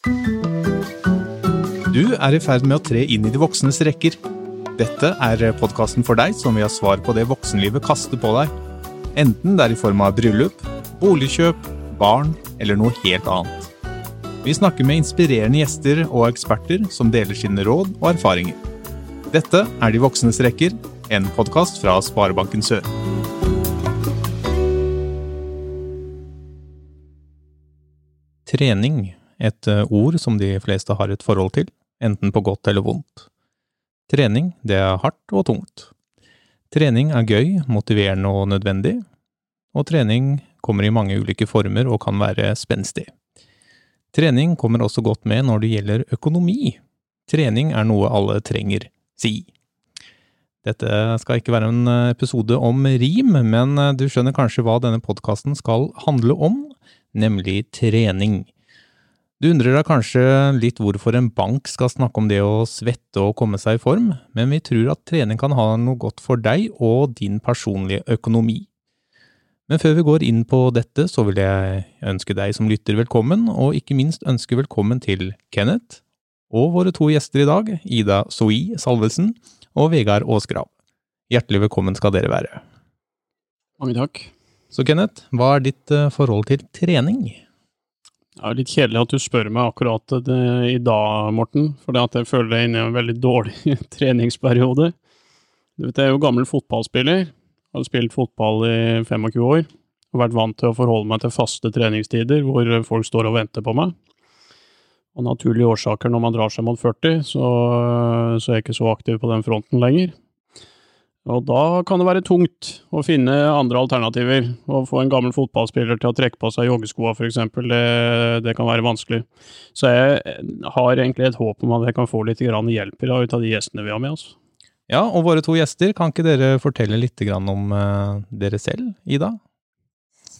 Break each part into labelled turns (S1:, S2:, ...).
S1: Du er i ferd med å tre inn i de voksnes rekker. Dette er podkasten for deg som vil ha svar på det voksenlivet kaster på deg. Enten det er i form av bryllup, boligkjøp, barn eller noe helt annet. Vi snakker med inspirerende gjester og eksperter som deler sine råd og erfaringer. Dette er De voksnes rekker, en podkast fra Sparebanken Sør. Trening, et eh, ord som de fleste har et forhold til, enten på godt eller vondt. Trening, det er hardt og tungt. Trening er gøy, motiverende og nødvendig, og trening kommer i mange ulike former og kan være spenstig. Trening kommer også godt med når det gjelder økonomi. Trening er noe alle trenger, si. Dette skal ikke være en episode om rim, men du skjønner kanskje hva denne podkasten skal handle om, nemlig trening. Du undrer deg kanskje litt hvorfor en bank skal snakke om det å svette og komme seg i form, men vi tror at trening kan ha noe godt for deg og din personlige økonomi. Men før vi går inn på dette, så vil jeg ønske deg som lytter velkommen, og ikke minst ønske velkommen til Kenneth og våre to gjester i dag, Ida Soi Salvesen og Vegard Aasgrav. Hjertelig velkommen skal dere være.
S2: Mange takk.
S1: Så Kenneth, hva er ditt eh, forhold til trening?
S2: Det er litt kjedelig at du spør meg akkurat det i dag, Morten, for jeg føler jeg er inne i en veldig dårlig treningsperiode. Du vet, jeg er jo gammel fotballspiller, har spilt fotball i 25 år og vært vant til å forholde meg til faste treningstider hvor folk står og venter på meg. Av naturlige årsaker, når man drar seg mot 40, så, så er jeg ikke så aktiv på den fronten lenger. Og da kan det være tungt å finne andre alternativer. Å få en gammel fotballspiller til å trekke på seg joggeskoa, f.eks., det, det kan være vanskelig. Så jeg har egentlig et håp om at jeg kan få litt hjelp i dag ut av de gjestene vi har med oss.
S1: Ja, og våre to gjester, kan ikke dere fortelle litt om uh, dere selv, Ida?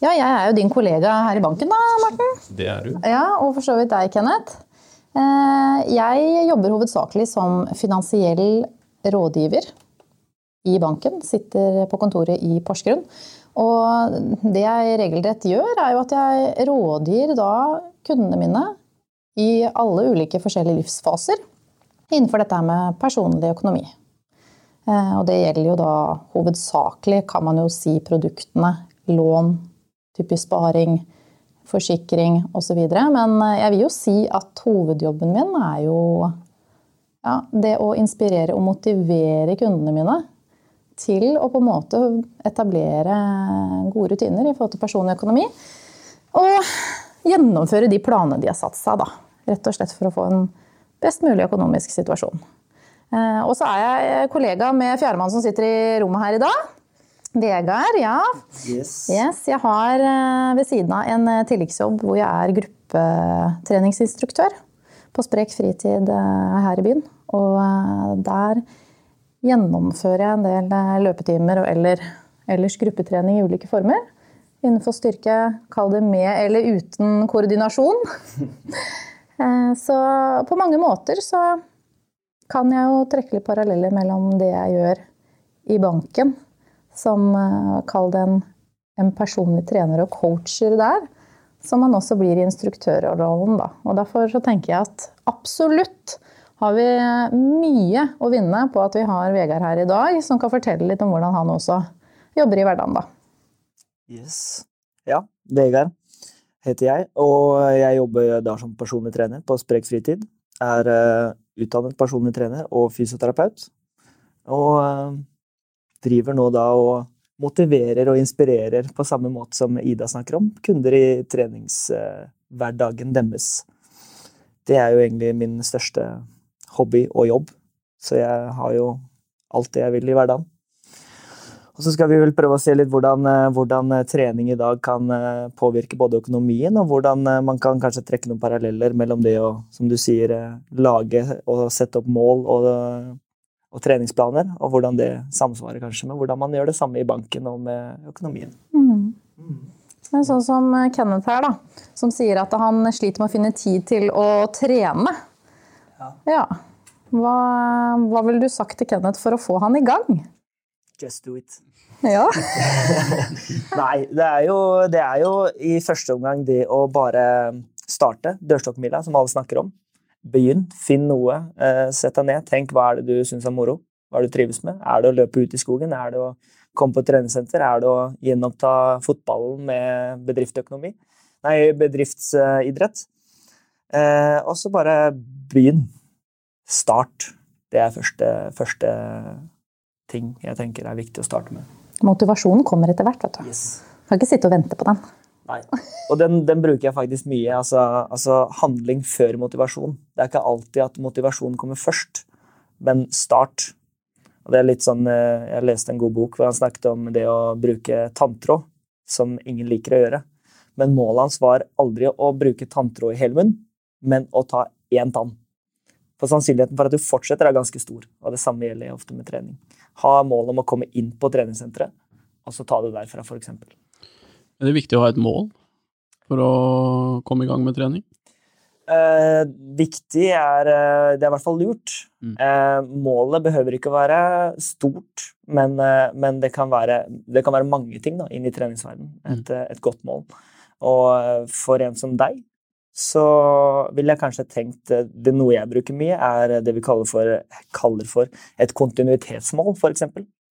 S3: Ja, jeg er jo din kollega her i banken da, Morten.
S1: Det er du.
S3: Ja, Og for så vidt deg, Kenneth. Uh, jeg jobber hovedsakelig som finansiell rådgiver i banken. Sitter på kontoret i Porsgrunn. Og det jeg regelrett gjør, er jo at jeg rådgir da kundene mine i alle ulike forskjellige livsfaser innenfor dette med personlig økonomi. Eh, og det gjelder jo da hovedsakelig, kan man jo si, produktene. Lån, typisk sparing, forsikring osv. Men eh, jeg vil jo si at hovedjobben min er jo ja, det å inspirere og motivere kundene mine til å på en måte etablere gode rutiner i forhold til personlig økonomi. Og gjennomføre de planene de har satt seg, da. Rett og slett for å få en best mulig økonomisk situasjon. Eh, og så er jeg kollega med fjerdemann som sitter i rommet her i dag. Vegard, ja.
S4: Yes.
S3: yes. Jeg har eh, ved siden av en eh, tilleggsjobb hvor jeg er gruppetreningsinstruktør på Sprek fritid her i byen. Og der gjennomfører jeg en del løpetimer eller ellers gruppetrening i ulike former. Innenfor styrke, kall det med eller uten koordinasjon. Så på mange måter så kan jeg jo trekke litt paralleller mellom det jeg gjør i banken, som eh, kall det en, en, personlig trener og coacher der, som man også blir i instruktørrollen. Da. Og derfor så tenker jeg at absolutt har vi mye å vinne på at vi har Vegard her i dag, som kan fortelle litt om hvordan han også jobber i hverdagen, da.
S4: Yes. Ja, Vegard heter jeg, og jeg jobber da som personlig trener på Sprek fritid. Er uh, utdannet personlig trener og fysioterapeut. Og uh, driver nå da og motiverer og inspirerer på samme måte som Ida snakker om, kunder i treningshverdagen deres. Det er jo egentlig min største hobby og jobb, så jeg har jo alt det jeg vil i hverdagen. Og så skal vi vel prøve å se litt hvordan, eh, hvordan, eh, trening i dag kan eh, påvirke både økonomien, og hvordan man kan kanskje trekke noen paralleller mellom det å, som du sier, lage og sette opp mål og, og treningsplaner, og hvordan det samsvarer kanskje med hvordan man gjør det samme i banken og med økonomien. Mm.
S3: Mm. Men sånn som Kenneth her, da, som sier at han sliter med å finne tid til å trene. Ja. Hva, hva ville du sagt til Kenneth for å få han i gang?
S4: Just do it.
S3: Ja.
S4: Nei, det er, jo, det er, jo, i første omgang det å bare starte. Dørstokkmila, som alle snakker om. Begynn, finn noe. Eh, sett deg ned. Tenk hva er det du syns er moro. Hva er det du trives med? Er det å løpe ut i skogen? Er det å komme på treningssenter? Er det å gjenoppta fotballen med bedriftsøkonomi? Nei, bedriftsidrett. Eh, og så bare begynn. Start. Det er første, første ting jeg tenker er viktig å starte med.
S3: Motivasjonen kommer etter hvert. vet du.
S4: Yes.
S3: Kan ikke sitte og vente på den.
S4: Nei. Og den, den, bruker jeg faktisk mye. Altså, altså, handling før motivasjon. Det er ikke alltid at motivasjon kommer først, men start. Og det er litt sånn, eh, Jeg leste en god bok hvor han snakket om det å bruke tanntråd, som ingen liker å gjøre. Men målet hans var aldri å bruke tanntråd i hele munnen, men å ta én tann. For sannsynligheten for at du fortsetter, er ganske stor. Og det samme gjelder ofte med trening. Ha mål om å komme inn på treningssenteret, og så ta det derfra, f.eks.
S2: Er det viktig å ha et mål for å komme i gang med trening?
S4: Eh, viktig er eh, Det er i hvert fall lurt. Mm. Eh, målet behøver ikke å være stort, men, eh, men det, kan være, det, kan være, mange ting da, inn i treningsverdenen. Et, mm. et, godt mål. Og eh, for en som deg, så ville jeg kanskje tenkt det Noe jeg bruker mye, er det vi kaller for, kaller for et kontinuitetsmål, f.eks.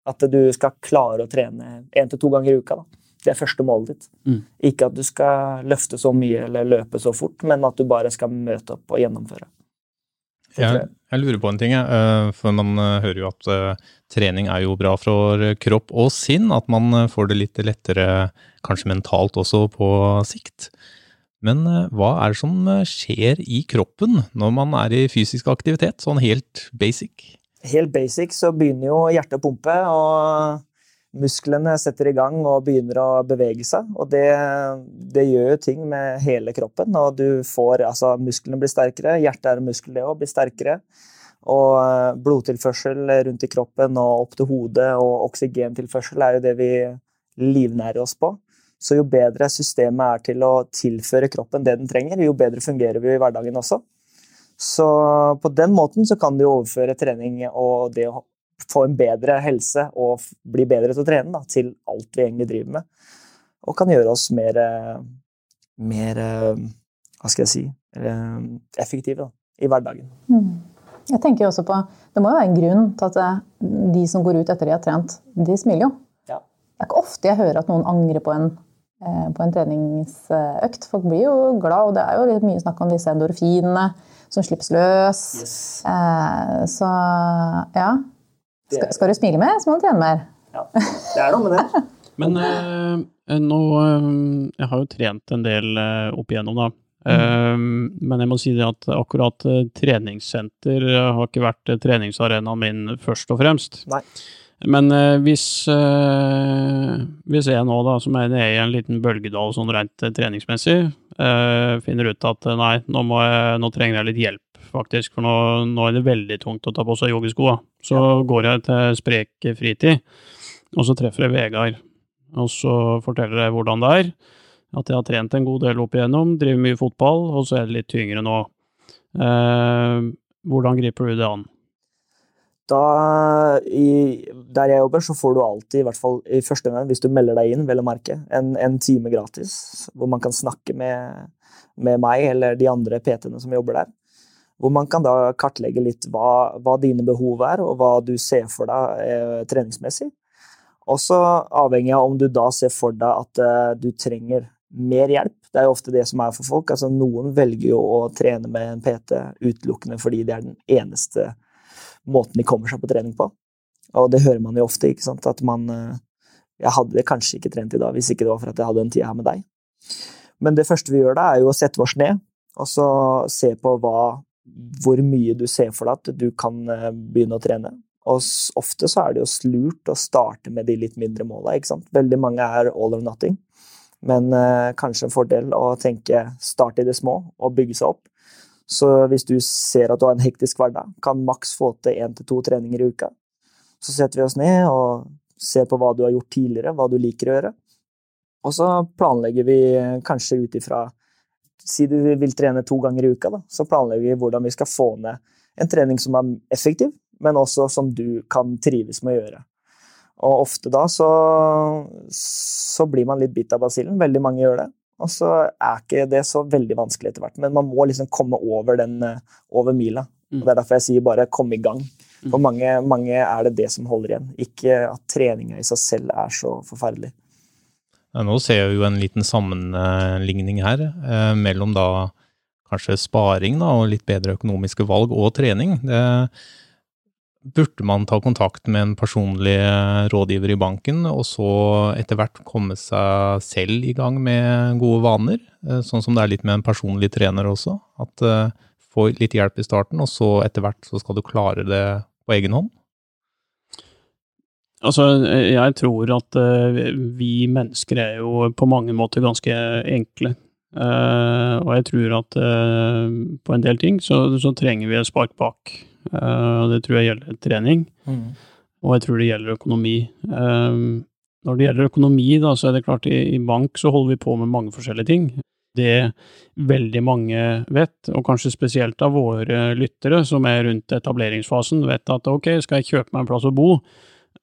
S4: At du skal klare å trene én til to ganger i uka. da det er første målet ditt. Mm. Ikke at du skal løfte så mye eller løpe så fort, men at du bare skal møte opp og gjennomføre.
S1: Jeg, jeg, lurer på en ting, jeg. For man eh, hører jo at trening er jo bra for kropp og sinn. At man eh, får det litt lettere, kanskje mentalt også, på sikt. Men uh, hva er det som skjer i kroppen når man er i fysisk aktivitet, sånn helt basic?
S4: Helt basic så begynner jo hjertet å pumpe, og musklene setter i gang og begynner å bevege seg. Og det, det gjør jo ting med hele kroppen. Og du får Altså, musklene blir sterkere. Hjertet er en muskel, det òg, blir sterkere. Og eh, blodtilførsel rundt i kroppen og opp til hodet og oksygentilførsel er jo det vi livnærer oss på. Så jo bedre systemet er til å tilføre kroppen det den trenger, jo bedre fungerer vi i hverdagen også. Så på den måten så kan du overføre trening og det å få en bedre helse og bli bedre til å trene da, til alt vi egentlig driver med. Og kan gjøre oss mer, mer Hva skal jeg si effektive da, i hverdagen. Mm.
S3: Jeg tenker også på, Det må jo være en grunn til at eh, de som går ut etter de har trent, de smiler jo. Ja. Det er ikke ofte jeg hører at noen angrer på en, eh, på en treningsøkt. Folk blir jo glad, og det er jo litt mye snakk om disse endorfinene som slippes løs. Yes. Eh, så ja. Skal, skal, du smile mer, så må du trene mer.
S4: Ja, det er noe med det.
S2: Men uh, nå uh, Jeg har jo trent en del uh, opp igjennom, da. Mm. Men jeg må si det at akkurat treningssenter har ikke vært treningsarenaen min først og fremst.
S4: Nei.
S2: Men hvis, hvis jeg nå, da, som er i en liten bølgedal sånn rent treningsmessig, finner ut at nei, nå, jeg, nå trenger jeg litt hjelp faktisk, for nå, nå, er det veldig tungt å ta på seg joggesko. Så ja. går jeg til Sprek fritid, og så treffer jeg Vegard. Og så forteller jeg hvordan det er. At jeg har trent en god del opp igjennom, driver mye fotball, og så er det litt tyngre nå. Eh, hvordan griper du det an?
S4: Da, i, der jeg jobber, så får du alltid, i hvert fall i første gang, hvis du melder deg inn, vel å merke, en, en time gratis. Hvor man kan snakke med, med meg eller de andre PT-ene som jobber der. Hvor man kan da kartlegge litt hva, hva dine behov er, og hva du ser for deg eh, treningsmessig. Også avhengig av om du da ser for deg at eh, du trenger mer hjelp. Det er jo ofte det som er for folk. Altså, noen velger jo å trene med en PT utelukkende fordi det er den eneste måten de kommer seg på trening på. Og det hører man jo ofte, ikke sant. At man eh, Jeg hadde kanskje ikke trent i dag hvis ikke det var for at jeg hadde en tid her med deg. Men det første vi gjør da, er jo å sette oss ned og så se på hva hvor mye du ser for deg at du kan eh, begynne å trene. Og ofte så er det jo lurt å starte med de litt mindre måla. Veldig mange er all or nothing. Men eh, kanskje en fordel å tenke start i det små og bygge seg opp. Så hvis du ser at du har en hektisk hverdag, kan maks få til én til to treninger i uka. Så setter vi oss ned og ser på hva du har gjort tidligere, hva du liker å gjøre. Og så planlegger vi kanskje ut ifra Si du vil trene to ganger i uka, da, så planlegger vi hvordan vi skal få ned en trening som er effektiv, men også som du kan trives med å gjøre. Og ofte da så, så blir man litt bitt av basillen. Veldig mange gjør det. Og så er ikke det så veldig vanskelig etter hvert, men man må liksom komme over den eh, over mila.
S2: Mm.
S4: Og Det er derfor jeg sier bare kom i gang.
S2: Mm.
S4: For mange, mange er det det som holder igjen, ikke at treninga i seg selv er så forferdelig.
S1: Ja, nå ser jeg jo en liten sammenligning her eh, mellom da kanskje sparing da, og litt bedre økonomiske valg og trening. Det, burde man ta kontakt med en personlig eh, rådgiver i banken, og så etter hvert komme seg selv i gang med gode vaner? Eh, sånn som det er litt med en personlig trener også. At uh, Få litt hjelp i starten, og så etter hvert så skal du klare det på egen hånd?
S2: Altså, jeg tror at vi mennesker er jo på mange måter ganske enkle. Uh, og jeg tror at uh, på en del ting så, så trenger vi et spark bak. Og det tror jeg gjelder trening,
S4: Mm.
S2: og jeg tror det gjelder økonomi. når det gjelder økonomi, da, så er det klart i, bank så holder vi på med mange forskjellige ting. Det veldig mange vet, og kanskje spesielt av våre lyttere som er rundt etableringsfasen, vet at ok, skal jeg kjøpe meg en plass å bo,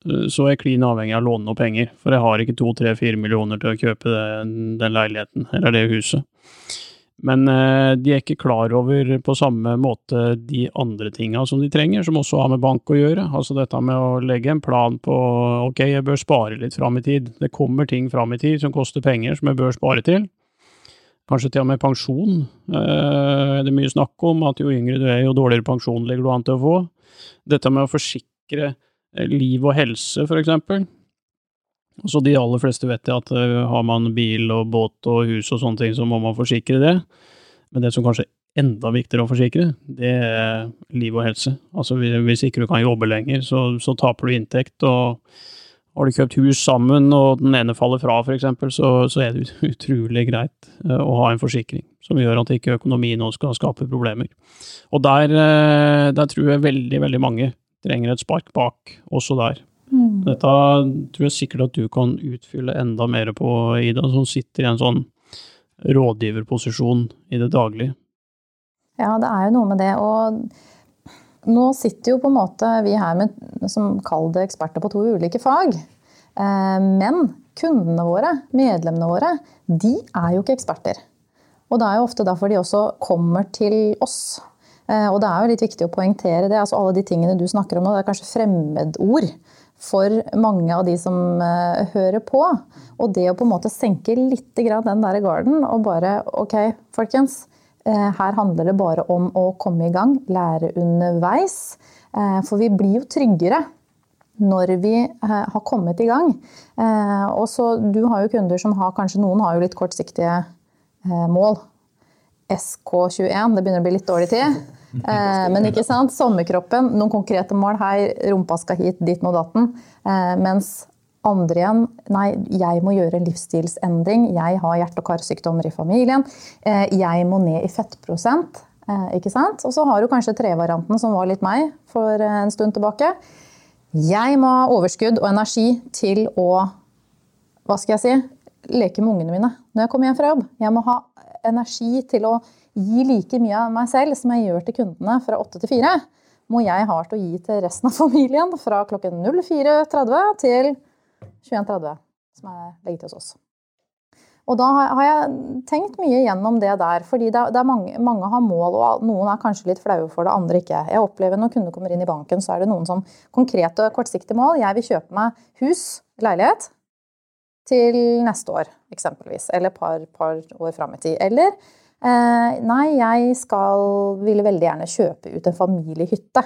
S2: så er jeg klin avhengig av å låne noe penger, for jeg har ikke to, tre, fire millioner til å kjøpe den, den leiligheten eller det huset. Men eh, de er ikke klar over på samme måte de andre tinga som de trenger, som også har med bank å gjøre. Altså dette med å legge en plan på ok, jeg bør spare litt fram i tid. Det kommer ting fram i tid som koster penger, som jeg bør spare til. Kanskje til og med pensjon eh, er mye snakk om, at jo yngre du er, jo dårligere pensjon ligger du an til å få. Dette med å forsikre eh, liv og helse, for eksempel. Så de aller fleste vet at uh, har man bil og båt og hus og sånne ting, så må man forsikre det. Men det som kanskje er enda viktigere å forsikre, det er liv og helse. Altså hvis ikke du kan jobbe lenger, så, så taper du inntekt. og har du kjøpt hus sammen, og den ene faller fra, f.eks., så, så er det utrolig greit uh, å ha en forsikring som gjør at ikke økonomien nå skal skape problemer. Og der, uh, der tror jeg veldig, veldig mange trenger et spark bak, også der.
S3: Mm.
S2: Dette tror jeg sikkert at du kan utfylle enda mer på, Ida, som sitter i en sånn rådgiverposisjon i det daglige.
S3: Ja, det er jo noe med det. Og nå sitter jo på en måte vi her med, som kall det eksperter på to ulike fag. Eh, men kundene våre, medlemmene våre, de er jo ikke eksperter. Og det er jo ofte derfor de også kommer til oss. Eh, og det er jo litt viktig å poengtere det. altså Alle de tingene du snakker om nå, det er kanskje fremmedord for mange av de som uh, hører på. Og det å på en måte senke litt den der garden og bare OK, folkens. Uh, her handler det bare om å komme i gang, lære underveis. Uh, for vi blir jo tryggere når vi har kommet i gang. og så Du har jo kunder som har kanskje noen har jo litt kortsiktige mål. SK21, det begynner å bli litt dårlig tid. Eh, men ikke sant, sommerkroppen, noen konkrete mål. her. rumpa skal hit, dit må datten. Eh, mens andre igjen Nei, jeg må gjøre en livsstilsendring. Jeg har hjerte- og karsykdommer i familien. Eh, jeg må ned i fettprosent. Ikke sant? Og så har du kanskje trevarianten, som var litt meg for en stund tilbake. Jeg må ha overskudd og energi til å hva skal jeg si, leke med ungene mine når jeg kommer hjem fra jobb. Jeg må ha energi til å gi like mye av meg selv som jeg gjør til kundene fra 8 til 4, må jeg ha til å gi til resten av familien fra klokken 04.30 til 21.30, som er legget hos oss. Og da har jeg tenkt mye gjennom det der, fordi det er mange, mange, har mål, og noen er kanskje litt flaue for det, andre ikke. Jeg opplever Når kunder kommer inn i banken, så er det noen som konkrete og kortsiktige mål. Jeg vil kjøpe meg hus, leilighet, til neste år, eksempelvis. Eller par, par år fram i tid. Eller Eh, nei, jeg skal, ville veldig gjerne kjøpe ut en familiehytte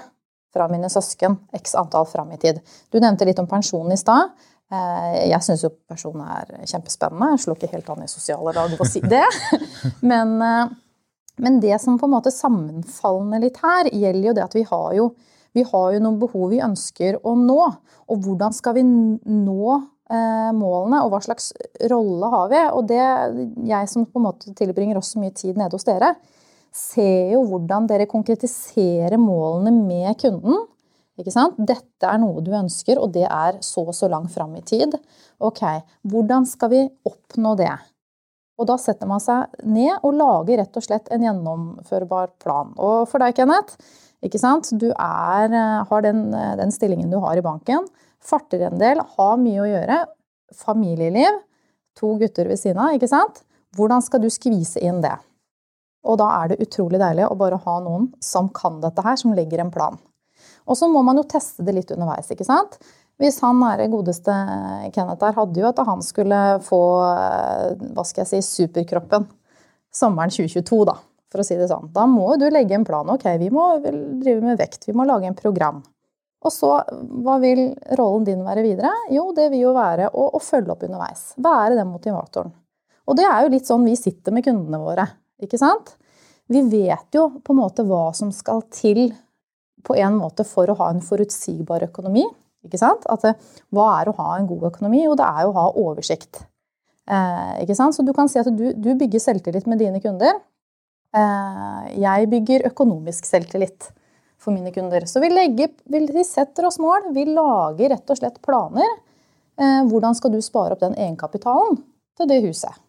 S3: fra mine søsken x antall fram i tid. Du nevnte litt om pensjon i stad. Eh, jeg syns jo pensjon er kjempespennende. Jeg slår ikke helt an i sosiale lag på å si det. Men, eh, men, det som på en måte sammenfallende litt her, gjelder jo det at vi har jo, vi har jo noen behov vi ønsker å nå. Og hvordan skal vi nå målene, og hva slags rolle har vi? Og det, jeg som på en måte tilbringer også mye tid nede hos dere, ser jo hvordan dere konkretiserer målene med kunden. Ikke sant? Dette er noe du ønsker, og det er så og så langt fram i tid. Ok, hvordan skal vi oppnå det? Og da setter man seg ned og lager rett og slett en gjennomførbar plan. Og for deg, Kenneth, ikke sant? du er, eh, har den, den stillingen du har i banken farter en del, har mye å gjøre. Familieliv, to gutter ved siden av, ikke sant? Hvordan skal du skvise inn det? Og da er det utrolig deilig å bare ha noen som kan dette her, som legger en plan. Og så må man jo teste det litt underveis, ikke sant. Hvis han nære godeste Kenneth der hadde jo at han skulle få hva skal jeg si, superkroppen sommeren 2022, da, for å si det sånn. Da må du legge en plan. Ok, vi må drive med vekt, vi må lage en program. Og så, hva vil rollen din være videre? Jo, det vil jo være å, å følge opp underveis. Være den motivatoren. Og det er jo litt sånn vi sitter med kundene våre, ikke sant? Vi vet jo på en måte hva som skal til på en måte for å ha en forutsigbar økonomi. Ikke sant? At det, hva er å ha en god økonomi? Jo, det er jo å ha oversikt. Eh, ikke sant? Så du kan si at du, du bygger selvtillit med dine kunder. Eh, jeg bygger økonomisk selvtillit for mine kunder. Så vi, legger, vi setter oss mål. Vi lager rett og slett planer. Eh, hvordan skal du spare opp den egenkapitalen til det huset?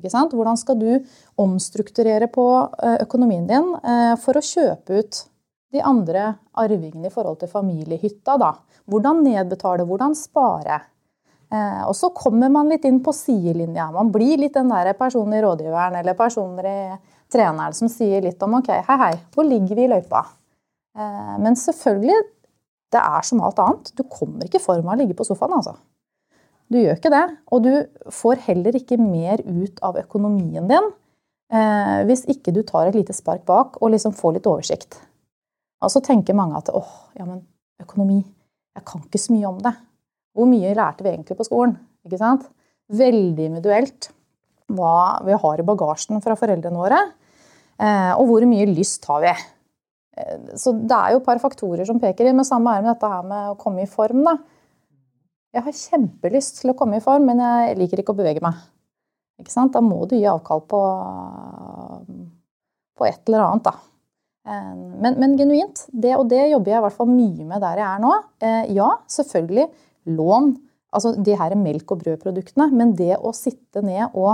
S3: Hvordan skal du omstrukturere på eh, økonomien din eh, for å kjøpe ut de andre arvingene i forhold til familiehytta. Da. Hvordan nedbetale, hvordan spare. Og så kommer man litt inn på sidelinja. Man blir litt den der personen i rådgiveren eller personlige treneren som sier litt om ok, hei, hei, hvor ligger vi i løypa? Eh, men selvfølgelig, det er som alt annet. Du kommer ikke i form av å ligge på sofaen, altså. Du gjør ikke det. Og du får heller ikke mer ut av økonomien din eh, hvis ikke du tar et lite spark bak og liksom får litt oversikt. Og så tenker mange at åh, ja, men økonomi Jeg kan ikke så mye om det. Hvor mye lærte vi egentlig på skolen? Ikke sant? Veldig individuelt hva vi har i bagasjen fra foreldrene våre. Eh, og hvor mye lyst har vi? Eh, så det er jo et par faktorer som peker inn. Men samme er med dette her med å komme i form. da. Jeg har kjempelyst til å komme i form, men jeg liker ikke å bevege meg. Ikke sant? Da må du gi avkall på, på et eller annet, da. Eh, men, men, genuint, det og det jobber jeg i hvert fall mye med der jeg er nå. Eh, ja, selvfølgelig lån, altså de her melk- og brødproduktene, men det å sitte ned og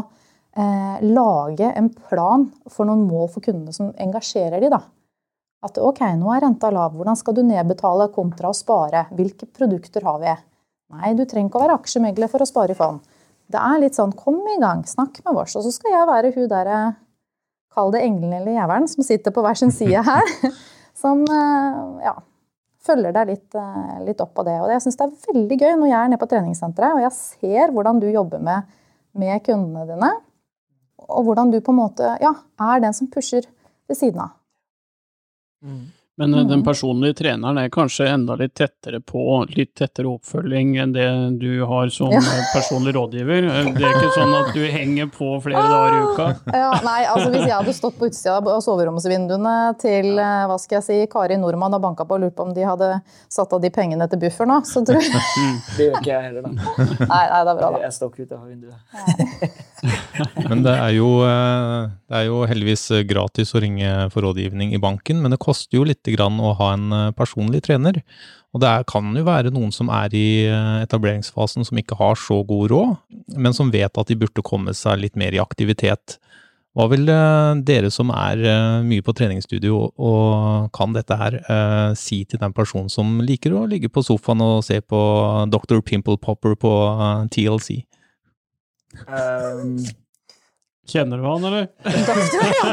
S3: eh, lage en plan for noen mål for kundene som engasjerer de da. At ok, nå er renta lav, hvordan skal du nedbetale kontra å spare? Hvilke produkter har vi? Nei, du trenger ikke å være aksjemegler for å spare i fond. Det er litt sånn kom i gang, snakk med oss, og så skal jeg være hun derre kall det engelen eller jævelen, som sitter på hver sin side her, som eh, ja, følger deg litt, eh, litt, opp på det. Og jeg syns det er veldig gøy når jeg er nede på treningssenteret og jeg ser hvordan du jobber med, med kundene dine, og hvordan du på en måte ja, er den som pusher ved siden av.
S2: Mm. Men mm. den personlige treneren er kanskje enda litt tettere på, litt tettere oppfølging enn det du har som ja. personlig rådgiver. Det er ikke sånn at du henger på flere ah, dager i uka?
S3: Ja, nei, altså hvis jeg hadde stått på utsida av soveromsvinduene til eh, hva skal jeg si, Kari Nordmann og banka på og lurt på om de hadde satt av de pengene til buffer nå, så tror jeg
S4: Det gjør ikke jeg heller, da.
S3: Nei, nei det er bra, da.
S4: Jeg står ikke ute av vinduet.
S1: Men det er, jo, eh, det er, jo, heldigvis eh, gratis å ringe for rådgivning i banken, men det koster jo litt grann å ha en eh, personlig trener. Og det er, kan jo være noen som er i etableringsfasen som ikke har så god råd, men som vet at de burde komme seg litt mer i aktivitet. Hva vil dere som er mye på treningsstudio og kan dette her, si til den personen som liker å ligge på sofaen og se på Dr. Pimple Popper på TLC? Um,
S2: Kjenner du han, eller?
S3: Ja,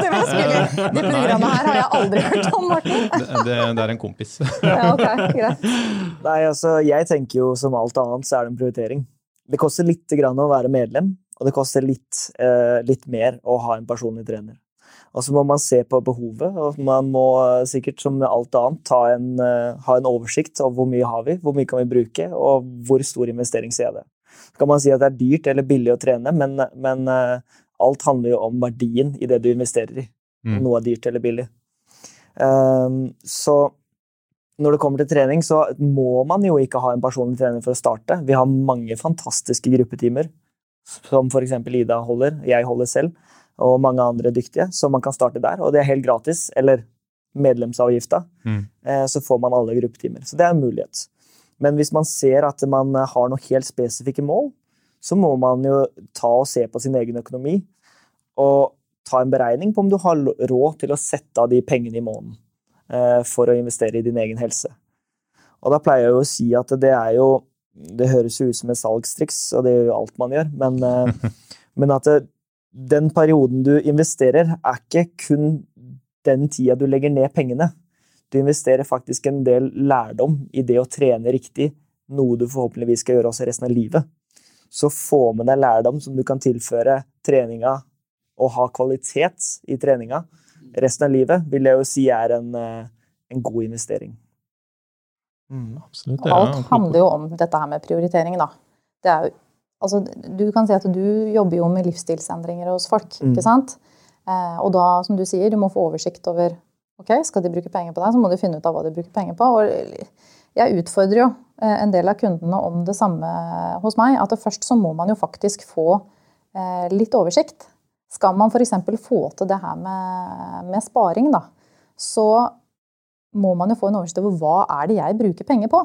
S3: det, programmet her har jeg aldri hørt om, Martin.
S1: det, det, det, er en kompis.
S3: ja, ok, greit.
S4: Nei, altså, jeg tenker jo som alt annet, så er det en prioritering. Det koster litt grann å være medlem, og det koster litt, eh, litt mer å ha en personlig trener. Og så må man se på behovet, og man må sikkert som alt annet en, uh, ha en oversikt over hvor mye har vi, hvor mye kan vi bruke, og hvor stor investering ser det. Så kan man si at det er dyrt eller billig å trene, men, men uh, alt handler jo om verdien i det du investerer i. Mm. noe er dyrt eller billig. Um, så når det kommer til trening, så må man jo ikke ha en personlig trener for å starte. Vi har mange fantastiske gruppetimer, som f.eks. Ida holder, jeg holder selv, og mange andre dyktige, så man kan starte der. Og det er helt gratis, eller medlemsavgifta, mm. Eh, så får man alle gruppetimer. Så det er en mulighet. Men hvis man ser at man har noen helt spesifikke mål, så må man jo ta og se på sin egen økonomi og ta en beregning på om du har råd til å sette av de pengene i måneden eh, for å investere i din egen helse. Og da pleier jeg jo å si at det er jo Det høres jo ut som et salgstriks, og det er jo alt man gjør, men, eh, men at det, den perioden du investerer, er ikke kun den tida du legger ned pengene. Du investerer faktisk en del lærdom i det å trene riktig, noe du forhåpentligvis skal gjøre også resten av livet. Så få med deg lærdom som du kan tilføre treninga, og ha kvalitet i treninga resten av livet, vil jeg jo si er en, eh, en god investering.
S1: Mm, absolutt.
S3: Ja, Alt handler jo om dette her med prioritering, da. Det er jo, altså, du kan si at du jobber jo med livsstilsendringer hos folk, mm. ikke sant? Eh, og da, som du sier, du må få oversikt over ok, skal de bruke penger på deg, så må du finne ut av hva de bruker penger på. Og jeg utfordrer jo eh, en del av kundene om det samme hos meg. At først så må man jo faktisk få eh, litt oversikt. Skal man f.eks. få til det her med, med sparing, da, så må man jo få en oversikt over hva er det jeg bruker penger på.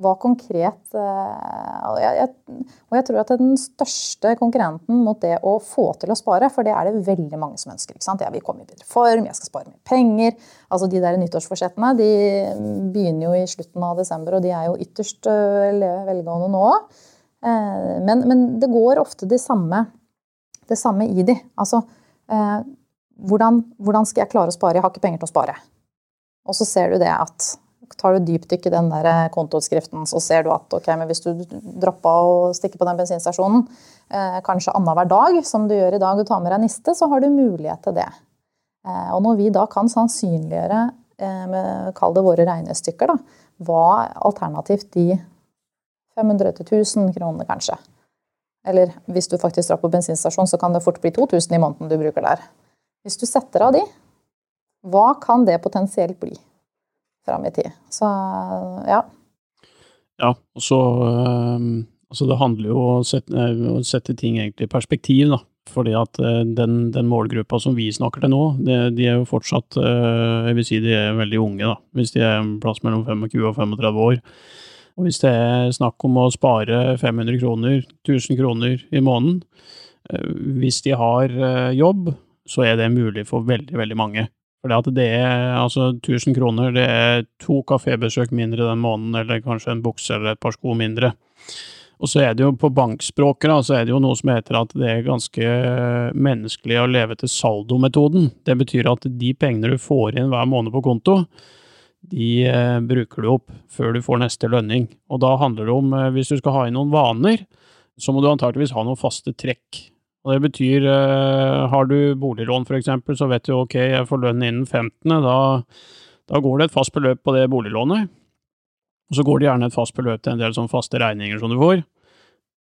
S3: Hva konkret eh, og jeg, jeg, og jeg, tror at den største konkurrenten mot det å få til å spare, for det er det veldig mange som ønsker. ikke sant? Jeg vil komme i bedre form, jeg skal spare mer penger. Altså De der nyttårsforsettene de begynner jo i slutten av desember, og de er jo ytterst eh, velgående nå. Eh, men, men det går ofte det samme, det samme i de. Altså, hvordan, hvordan skal jeg klare å spare? Jeg har ikke penger til å spare. Og så ser du det at tar du dypdykk i den der eh, kontoutskriften, så ser du at ok, men hvis du droppa å stikke på den bensinstasjonen eh, kanskje annenhver dag, som du gjør i dag, og tar med deg niste, så har du mulighet til det. Eh, og når vi da kan sannsynliggjøre, eh, kall det våre regnestykker, da, hva alternativt de 500 til 1000 kronene, kanskje. Eller hvis du faktisk drar på bensinstasjon, så kan det fort bli 2000 i måneden du bruker der. Hvis du setter av de, hva kan det potensielt bli fram i tid? Så ja.
S2: Ja, og så um, Altså, det handler jo om å sette, eh, å sette ting egentlig i perspektiv, da. Fordi at uh, den, den, målgruppa som vi snakker til nå, det, de er jo fortsatt uh, Jeg vil si de er veldig unge, da. Hvis de er en plass mellom 25 og 35 år. Og hvis det er snakk om å spare 500 kroner, 1000 kroner i måneden, hvis de har jobb, så er det mulig for veldig, veldig mange. For at det er altså 1000 kroner, det er to kafébesøk mindre den måneden, eller kanskje en bukse eller et par sko mindre. Og så er det jo på bankspråket da, så er det jo noe som heter at det er ganske menneskelig å leve til saldometoden. Det betyr at de pengene du får inn hver måned på konto, de eh, bruker du opp før du får neste lønning. Og da handler det om, eh, hvis du skal ha inn noen vaner, så må du antakeligvis ha noen faste trekk. Og Det betyr, eh, har du boliglån f.eks., så vet du ok, jeg får lønn innen 15., da, da går det et fast beløp på det boliglånet. Og så går det gjerne et fast beløp til en del sånn faste regninger som du får.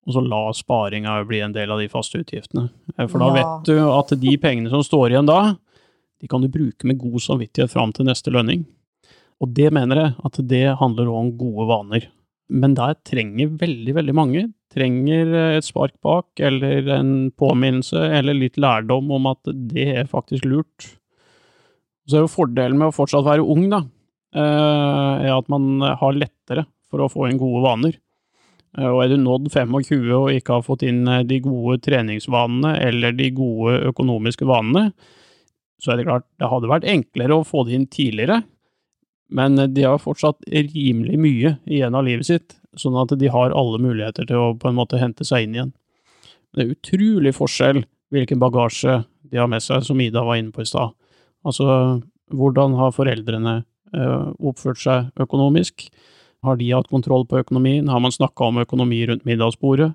S2: Og så la sparinga bli en del av de faste utgiftene. Eh, for da ja. vet du at de pengene som står igjen da, de kan du bruke med god samvittighet fram til neste lønning. Og det mener jeg at det handler om gode vaner. Men der trenger veldig, veldig mange trenger et spark bak, eller en påminnelse, eller litt lærdom om at det er faktisk lurt. Så er jo fordelen med å fortsatt være ung, da, eh, er at man har lettere for å få inn gode vaner. Eh, og er du nådd 25 og ikke har fått inn eh, de gode treningsvanene eller de gode økonomiske vanene, så er det klart det hadde vært enklere å få det inn tidligere, men de har fortsatt rimelig mye igjen av livet sitt, sånn at de har alle muligheter til å på en måte hente seg inn igjen. Det er utrolig forskjell hvilken bagasje de har med seg, som Ida var inne på i stad. Altså, hvordan har foreldrene uh, oppført seg økonomisk? Har de hatt kontroll på økonomien? Har man snakka om økonomi rundt middagsbordet?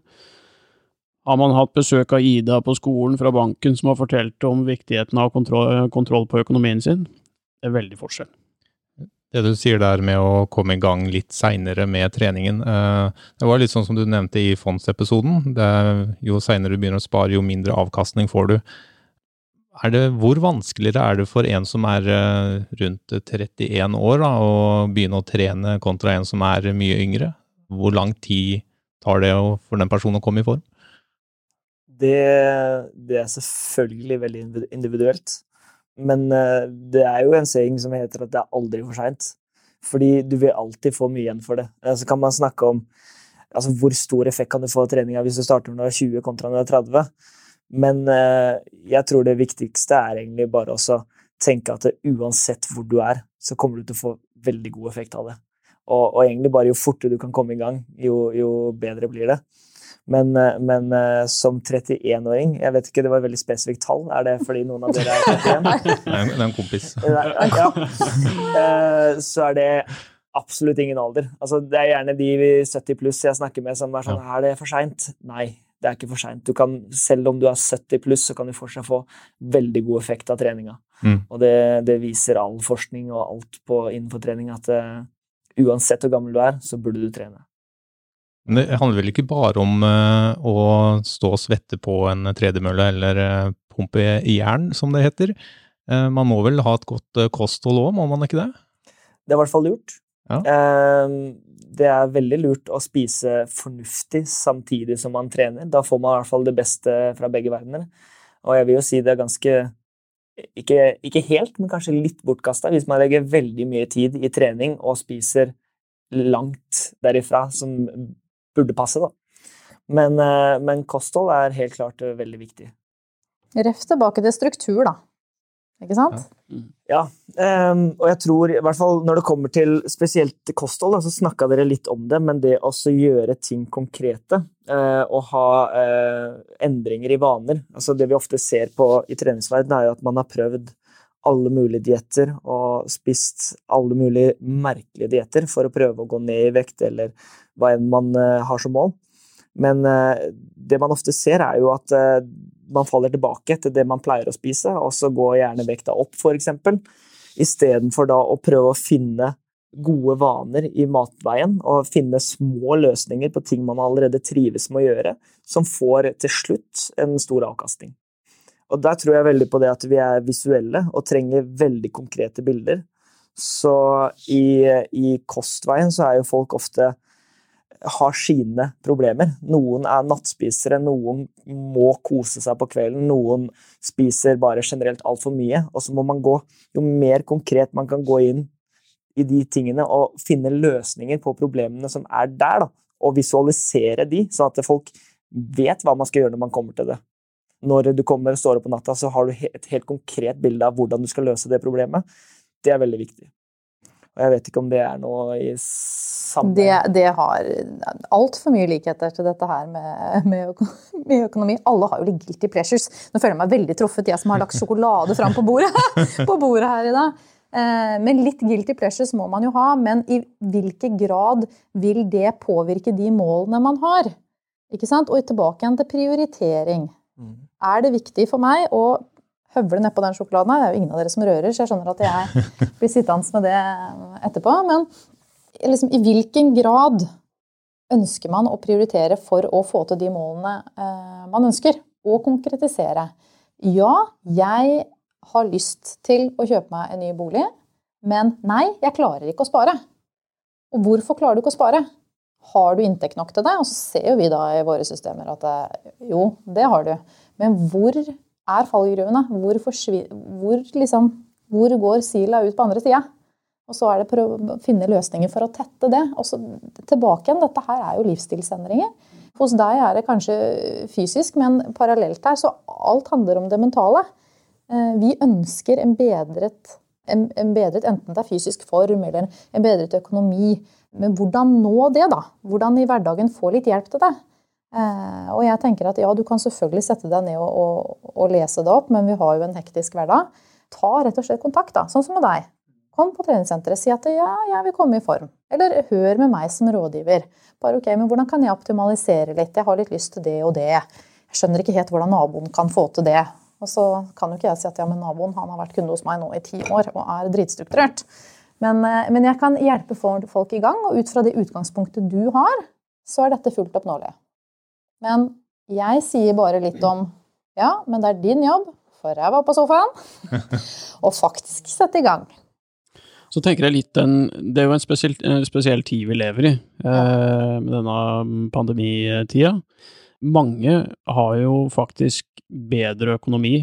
S2: Har man hatt besøk av Ida på skolen fra banken som har fortalt om viktigheten av kontroll, kontroll på økonomien sin? Det er veldig forskjell.
S1: Det du sier der med å komme i gang litt seinere med treningen, eh, det var litt sånn som du nevnte i fondsepisoden. Jo seinere du begynner å spare, jo mindre avkastning får du. Det, hvor vanskeligere er det for en som er eh, rundt 31 år da, å begynne å trene kontra en som er mye yngre? Hvor lang tid tar det for den personen å komme i form?
S4: Det, det er selvfølgelig veldig individuelt. Men uh, det er jo en saying som heter at det er aldri for seint. Fordi du vil alltid få mye igjen for det. Så så kan man snakke om altså, hvor stor effekt kan du få av treninga hvis du starter når du er 20 kontra når du er 30. Men uh, jeg tror det viktigste er egentlig bare å tenke at uansett hvor du er, så kommer du til å få veldig god effekt av det. Og, og egentlig bare jo fortere du kan komme i gang, jo, jo bedre blir det. Men, eh, men eh, som 31-åring Jeg vet ikke, det var et veldig spesifikt tall. Er det fordi noen av dere er 31?
S1: Det er en, kompis.
S4: ja. Eh, Så er det absolutt ingen alder. Altså, det er gjerne de 70 pluss jeg snakker med som er sånn Er det for seint? Nei, det er ikke for seint. Selv om du er 70 pluss, så kan du fortsatt få veldig god effekt av treninga.
S1: Mm.
S4: Og det, det viser all forskning og alt på, innenfor trening at uh, uansett hvor gammel du er, så burde du trene.
S1: Men det handler vel ikke bare om uh, å stå og svette på en tredemølle eller uh, pumpe i jern, som det heter. Uh, man må vel ha et godt kosthold òg, må man ikke det?
S4: Det er i hvert fall lurt.
S1: Ja.
S4: det er veldig lurt å spise fornuftig samtidig som man trener. Da får man i hvert fall det beste fra begge verdener. Og jeg vil jo si det er ganske ikke, ikke helt, men kanskje litt bortkasta hvis man legger veldig mye tid i trening og spiser langt derifra, som burde passe, da. Men, eh, men kosthold er helt klart eh, veldig viktig.
S3: Ref tilbake til struktur, da. Ikke sant?
S4: Ja, um, og jeg tror i hvert fall når det kommer til spesielt kosthold, da, så snakka dere litt om det, men det å gjøre ting konkrete uh, og ha uh, endringer i vaner altså Det vi ofte ser på i treningsverdenen, er jo at man har prøvd alle mulige dietter og spist alle mulige merkelige dietter for å prøve å gå ned i vekt eller hva enn man uh, har som mål. Men uh, det man ofte ser, er jo at uh, man faller tilbake til det man pleier å spise, og så går gjerne vekta opp, f.eks. Istedenfor da å prøve å finne gode vaner i matveien og finne små løsninger på ting man allerede trives med å gjøre, som får til slutt en stor avkastning. Og der tror jeg veldig på det at vi er visuelle og trenger veldig konkrete bilder. Så i, i kostveien så er jo folk ofte har sine problemer. Noen er nattspisere, noen må kose seg på kvelden, noen spiser bare generelt altfor mye. Og så må man gå Jo mer konkret man kan gå inn i de tingene og finne løsninger på problemene som er der, da, og visualisere de, sånn at folk vet hva man skal gjøre når man kommer til det. Når du kommer og står opp på natta, så har du et helt konkret bilde av hvordan du skal løse det problemet. Det er veldig viktig. Og jeg vet ikke om det er noe i samme
S3: Det, det har altfor mye likheter til dette her med, med, med, økonomi. Alle har jo litt guilty pleasures. Nå føler jeg meg veldig truffet, jeg som har lagt sjokolade fram på bordet, på bordet her i dag. Eh, men litt guilty pleasures må man jo ha. Men i hvilken grad vil det påvirke de målene man har? Ikke sant? Og tilbake igjen til prioritering. Mm. Er det viktig for meg å høvle nedpå den sjokoladen. Det er jo ingen av dere som rører, så jeg skjønner at jeg blir sittende med det etterpå. Men liksom, i hvilken grad ønsker man å prioritere for å få til de målene eh, man ønsker? Og konkretisere. Ja, jeg har lyst til å kjøpe meg en ny bolig, men nei, jeg klarer ikke å spare. Og hvorfor klarer du ikke å spare? Har du inntekt nok til det? Og så ser jo vi da i våre systemer at det, jo, det har du. Men hvor er fallgruvene. Hvor, hvor, liksom, hvor går sila ut på andre sida? Og så er det å finne løsninger for å tette det. Og så tilbake igjen, dette her er jo livsstilsendringer. Hos deg er det kanskje fysisk, men parallelt her, så alt handler om det mentale. Eh, vi ønsker en bedret, en, en bedret enten det er fysisk form eller en bedret økonomi. Men hvordan nå det, da? Hvordan i hverdagen få litt hjelp til det? Eh, og jeg tenker at ja, du kan selvfølgelig sette deg ned og, og, og, lese det opp, men vi har jo en hektisk hverdag. Ta rett og slett kontakt, da, sånn som med deg. Kom på treningssenteret, si at ja, jeg vil komme i form. Eller hør med meg som rådgiver. Bare ok, men hvordan kan jeg optimalisere litt? Jeg har litt lyst til det og det. Jeg skjønner ikke helt hvordan naboen kan få til det. Og så kan jo ikke jeg si at ja, men naboen han har vært kunde hos meg nå i ti år og er dritstrukturert. Men, eh, men jeg kan hjelpe folk i gang, og ut fra det utgangspunktet du har, så er dette fullt oppnåelig. Men jeg sier bare litt om ja, men det er din jobb, for jeg var på sofaen, og faktisk sette i gang.
S2: Så tenker jeg litt den, Det er jo en spesiell, spesiell tid vi lever i, eh, med denne pandemitida. Mange har jo faktisk bedre økonomi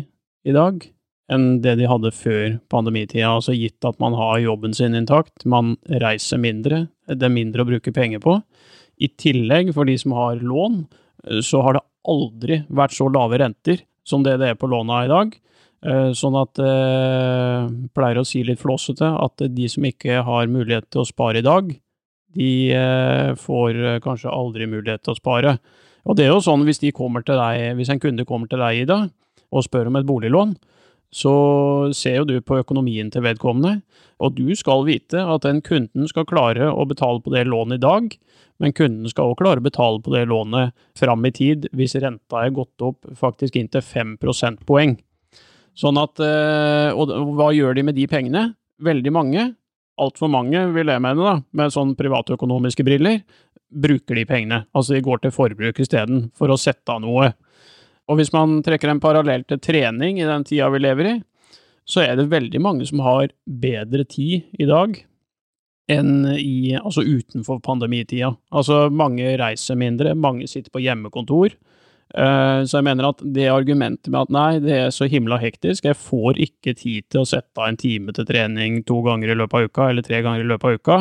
S2: i dag enn det de hadde før pandemitida. Altså gitt at man har jobben sin intakt, man reiser mindre, det er mindre å bruke penger på. I tillegg, for de som har lån, så har det aldri vært så lave renter som det det er på låna i dag. Eh, sånn at jeg eh, pleier å si litt flåsete at de som ikke har mulighet til å spare i dag, de eh, får kanskje aldri mulighet til å spare. Og det er jo sånn hvis, de deg, hvis en kunde kommer til deg, Ida, og spør om et boliglån, så ser jo du på økonomien til vedkommende, og du skal vite at den kunden skal klare å betale på det lånet i dag, men kunden skal også klare å betale på det lånet fram i tid hvis renta er gått opp faktisk inntil 5 prosentpoeng. Sånn at, eh, Og hva gjør de med de pengene? Veldig mange, altfor mange vil jeg mene, da, med sånn privatøkonomiske briller, bruker de pengene. Altså de går til forbruk isteden, for å sette av noe. Og hvis man trekker en parallell til trening i den tida vi lever i, så er det veldig mange som har bedre tid i dag enn i, altså utenfor pandemitida. Altså mange reiser mindre, mange sitter på hjemmekontor. Uh, så jeg mener at det argumentet med at nei, det er så himla hektisk, jeg får ikke tid til å sette av en time til trening to ganger i løpet av uka, eller tre ganger i løpet av uka,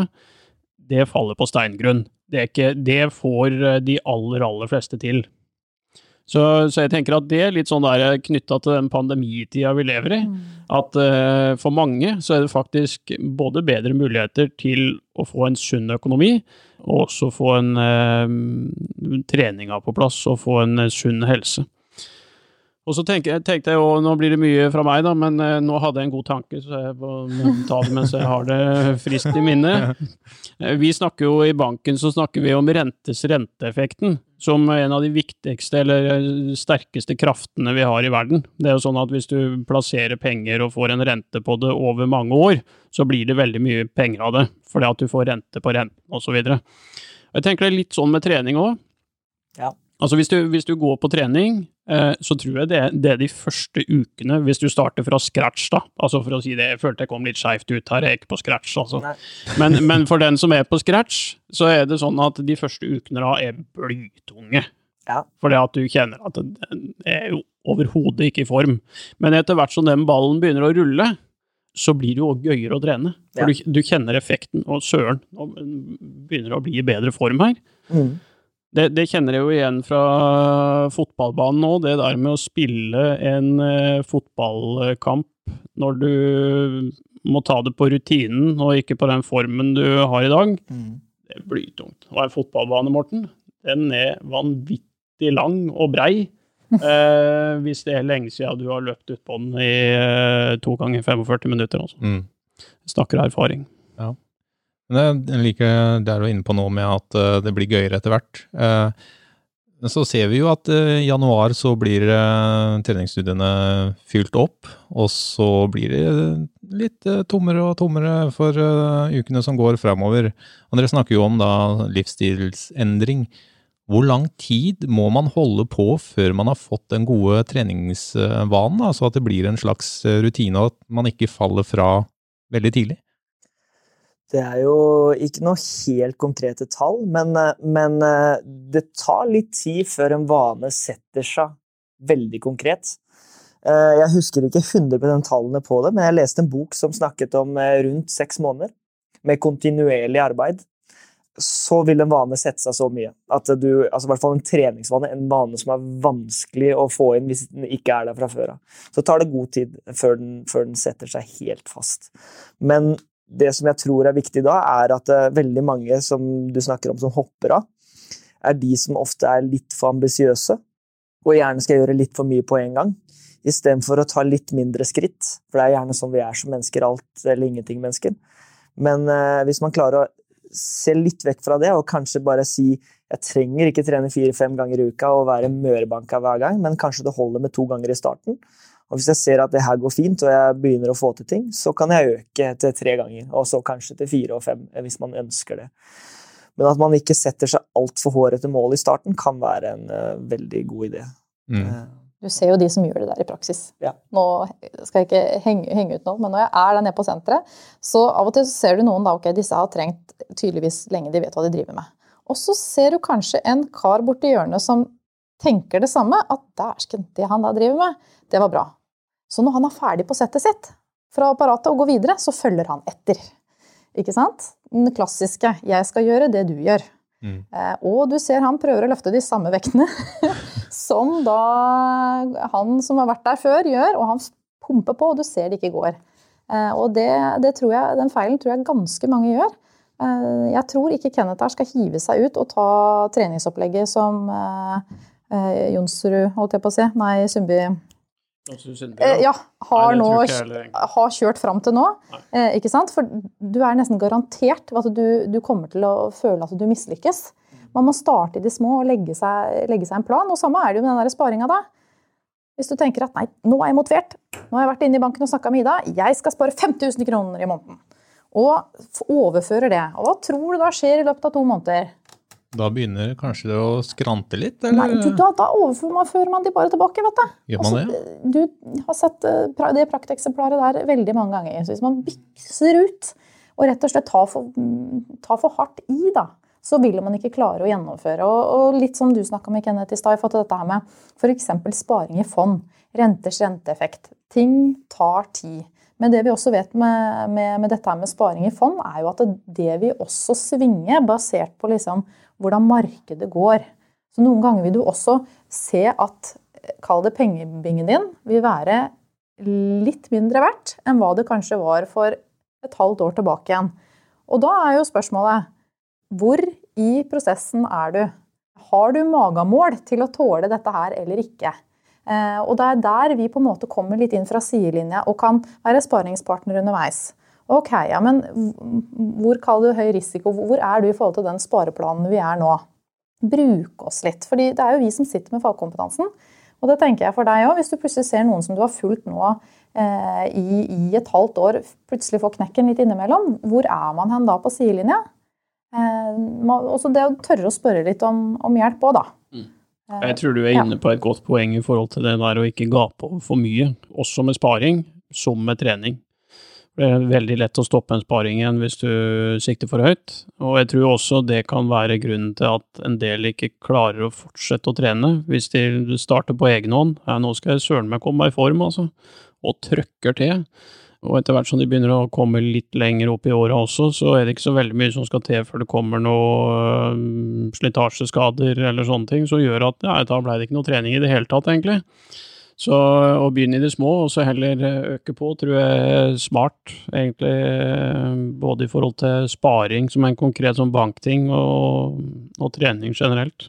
S2: det faller på steingrunn. Det, ikke, det får eh, de aller, aller fleste til. Så, så, jeg tenker at det er litt sånn der knytta til den pandemitida vi lever i. Mm. At uh, for mange så er det faktisk både bedre muligheter til å få en sunn økonomi, og også få en uh, treninga på plass og få en sunn helse. Og så tenkte, tenkte jeg jo, nå blir det mye fra meg, da, men eh, nå hadde jeg en god tanke, så jeg må ta det mens jeg har det friskt i minnet. Vi snakker jo i banken så snakker vi om rentes renteeffekten som en av de viktigste eller sterkeste kraftene vi har i verden. Det er jo sånn at hvis du plasserer penger og får en rente på det over mange år, så blir det veldig mye penger av det, fordi at du får rente på renten osv. Jeg tenker det er litt sånn med trening òg.
S4: Ja.
S2: Altså hvis du, hvis du, går på trening, eh, så tror jeg det, det, er de første ukene, hvis du starter fra scratch, da. Altså for å si det, jeg følte jeg kom litt skeivt ut her, jeg er ikke på scratch, altså. Men, men, for den som er på scratch, så er det sånn at de første ukene da er blytunge.
S4: Ja.
S2: Fordi at du kjenner at den er jo overhodet ikke i form. Men etter hvert som den ballen begynner å rulle, så blir det jo òg gøyere å trene. For ja. du, du, kjenner effekten, og søren, nå begynner det å bli i bedre form her.
S4: Mm.
S2: Det, det, kjenner jeg jo igjen fra fotballbanen nå, det der med å spille en uh, fotballkamp når du må ta det på rutinen og ikke på den formen du har i dag.
S4: Mm.
S2: Det blir tungt. Og en fotballbane, Morten, den er vanvittig lang og brei. eh, hvis det er lenge siden du har løpt ut på den i eh, to ganger 45 minutter. Altså.
S1: Mm.
S2: Snakker erfaring.
S1: Ja. Men jeg liker det du er inne på nå med at eh, det blir gøyere etter hvert. Eh, så ser vi jo at eh, i januar så blir treningsstudiene fylt opp, og så blir det litt tommere og tommere for ukene som går fremover. Og dere snakker jo om da livsstilsendring. Hvor lang tid må man holde på før man har fått den gode treningsvanen, så at det blir en slags rutine, og at man ikke faller fra veldig tidlig?
S4: Det er jo ikke noe helt konkrete tall, men, eh, men, eh, det tar litt tid før en vane setter seg veldig konkret. Eh, jeg husker ikke 100 tallene på det, men jeg leste en bok som snakket om rundt seks måneder med kontinuerlig arbeid. Så vil en vane sette seg så mye at du altså i hvert fall en treningsvane, en vane som er vanskelig å få inn hvis den ikke er der fra før av. Så tar det god tid før den, før den setter seg helt fast. Men det som jeg tror er viktig da, er at uh, veldig mange som du snakker om som hopper av, er de som ofte er litt for ambisiøse og gjerne skal gjøre litt for mye på en gang. Istedenfor å ta litt mindre skritt, for det er gjerne sånn vi er som mennesker, alt eller ingenting-mennesker. Men uh, hvis man klarer å se litt vekk fra det og kanskje bare si jeg trenger ikke trene fire-fem ganger i uka og være mørbanka hver gang, men kanskje det holder med to ganger i starten, og hvis jeg ser at det her går fint, og jeg begynner å få til ting, så kan jeg øke til tre ganger, og så kanskje til fire og fem, hvis man ønsker det. Men at man ikke setter seg altfor hårete mål i starten, kan være en uh, veldig god idé.
S1: Mm. Uh,
S3: du ser jo de som gjør det der i praksis.
S4: Ja.
S3: Nå skal jeg ikke henge, henge, ut noe, men når jeg er der nede på senteret, så av og til så ser du noen da, ok, disse har trengt tydeligvis lenge, de vet hva de driver med. Og så ser du kanskje en kar borti hjørnet som tenker det samme, at dæsken, det han da driver med, det var bra. Så når han er ferdig på settet sitt fra apparatet og går videre, så følger han etter. Ikke sant? Den klassiske 'jeg skal gjøre det du gjør'.
S1: Mm.
S3: Eh, og du ser han prøver å løfte de samme vektene som da han som har vært der før, gjør, og han pumper på, og du ser det ikke går. Eh, og det, det jeg, den feilen tror jeg ganske mange gjør. Eh, jeg tror ikke Kenneth her skal hive seg ut og ta treningsopplegget som Jonsrud, holdt jeg på å si, nei, Sundby eh, ja, har, nå, har kjørt fram til nå. Eh, ikke sant? For du er nesten garantert at du, du kommer til å føle at du mislykkes. Man må starte i det små og legge seg, legge seg en plan. Og samme er det jo med den sparinga da. Hvis du tenker at nei, nå er jeg motivert, nå har jeg vært inne i banken og snakka med Ida, jeg skal spare 5000 kroner i måneden og overfører det. Og hva tror du da skjer i løpet av to måneder?
S1: Da begynner kanskje det å skrante litt?
S3: Eller? Nei, du, da, da overfører man de bare tilbake. vet du.
S1: Gjør man det?
S3: Altså, du har sett eh, det prakteksemplaret der veldig mange ganger. Så hvis man bikser ut og rett og slett tar for, tar for hardt i, da, så vil man ikke klare å gjennomføre. Og, og litt som du snakka med Kenneth i stad, i dette her med f.eks. sparing i fond. Renters renteeffekt. Ting tar tid. Men det vi også vet med, med, med, dette med sparing i fond, er jo at det vil også svinge basert på liksom hvordan markedet går. Så noen ganger vil du også se at kall det pengebingen din vil være litt mindre verdt enn hva det kanskje var for et halvt år tilbake igjen. Og da er jo spørsmålet hvor i prosessen er du? Har du magamål til å tåle dette her eller ikke? Eh, og det er der vi på en måte kommer litt inn fra sidelinja og kan være sparingspartner underveis. Ok, ja, men hvor kaller du høy risiko? Hvor er du i forhold til den spareplanen vi er nå? Bruk oss litt. fordi det er jo vi som sitter med fagkompetansen. Og det tenker jeg for deg òg. Hvis du plutselig ser noen som du har fulgt nå eh, i, i, et halvt år, plutselig får knekken litt innimellom, hvor er man hen da på sidelinja? Eh, også det å tørre å spørre litt om, om hjelp òg, da.
S2: Jeg tror du er inne på et godt poeng i forhold til det der å ikke gape over for mye, også med sparing, som med trening. Er veldig lett å stoppe en sparing igjen hvis du sikter for høyt, og jeg tror også det kan være grunnen til at en del ikke klarer å fortsette å trene hvis de starter på egen hånd. Ja, nå skal jeg søren meg komme meg i form, altså, og trøkker til. Og etter hvert som de begynner å komme litt lenger opp i åra også, så er det ikke så veldig mye som skal til før det kommer noe slitasjeskader eller sånne ting, som gjør at ja, da ble det ikke noe trening i det hele tatt, egentlig. Så å begynne i det små, og så heller øke på, tror jeg er smart, egentlig. Både i forhold til sparing som er en konkret sånn bankting, og, og trening generelt.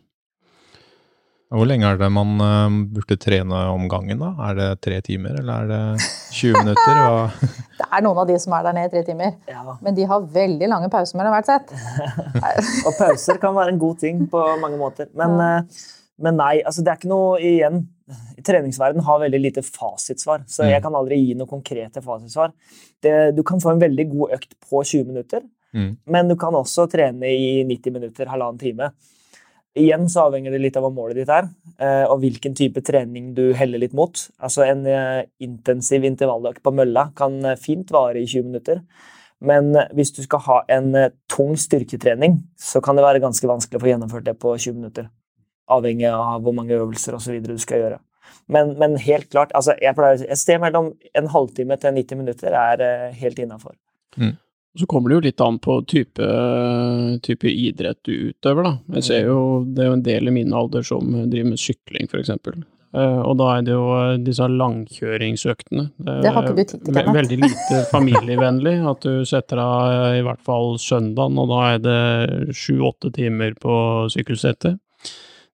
S1: Hvor lenge er det man uh, burde trene om gangen, da? Er det tre timer, eller er det 20 minutter?
S3: det er noen av de som er der nede i tre timer, ja. men de har veldig lange pauser mellom hvert sett.
S4: og pauser kan være en god ting på mange måter. Men, uh, men nei, altså det er ikke noe igjen. Treningsverden har veldig lite fasitsvar, så jeg mm. kan aldri gi noe konkrete fasitsvar. Det, du kan få en veldig god økt på 20 minutter, mm. men du kan også trene i 90 minutter, halvannen time. Igjen så avhenger det litt av hva målet ditt er, eh, og hvilken type trening du heller litt mot. Altså En eh, intensiv intervalløkt på mølla kan eh, fint vare i 20 minutter. Men hvis du skal ha en tung styrketrening, så kan det være ganske vanskelig å få gjennomført det på 20 minutter. Avhengig av hvor mange øvelser og så videre du skal gjøre. Men, men helt klart, altså jeg pleier, et sted mellom en halvtime til 90 minutter er helt innafor. Mm.
S2: Så kommer det jo litt an på type, type idrett du utøver, da. Jeg ser jo, det er jo en del i min alder som driver med sykling, f.eks. Uh, eh, og da er det jo eh, disse langkjøringsøktene.
S3: Det, det har ikke du tid til, Kenneth.
S2: Veldig lite familievennlig. At du setter av i hvert fall søndagen, og da er det sju-åtte timer på sykkelsettet.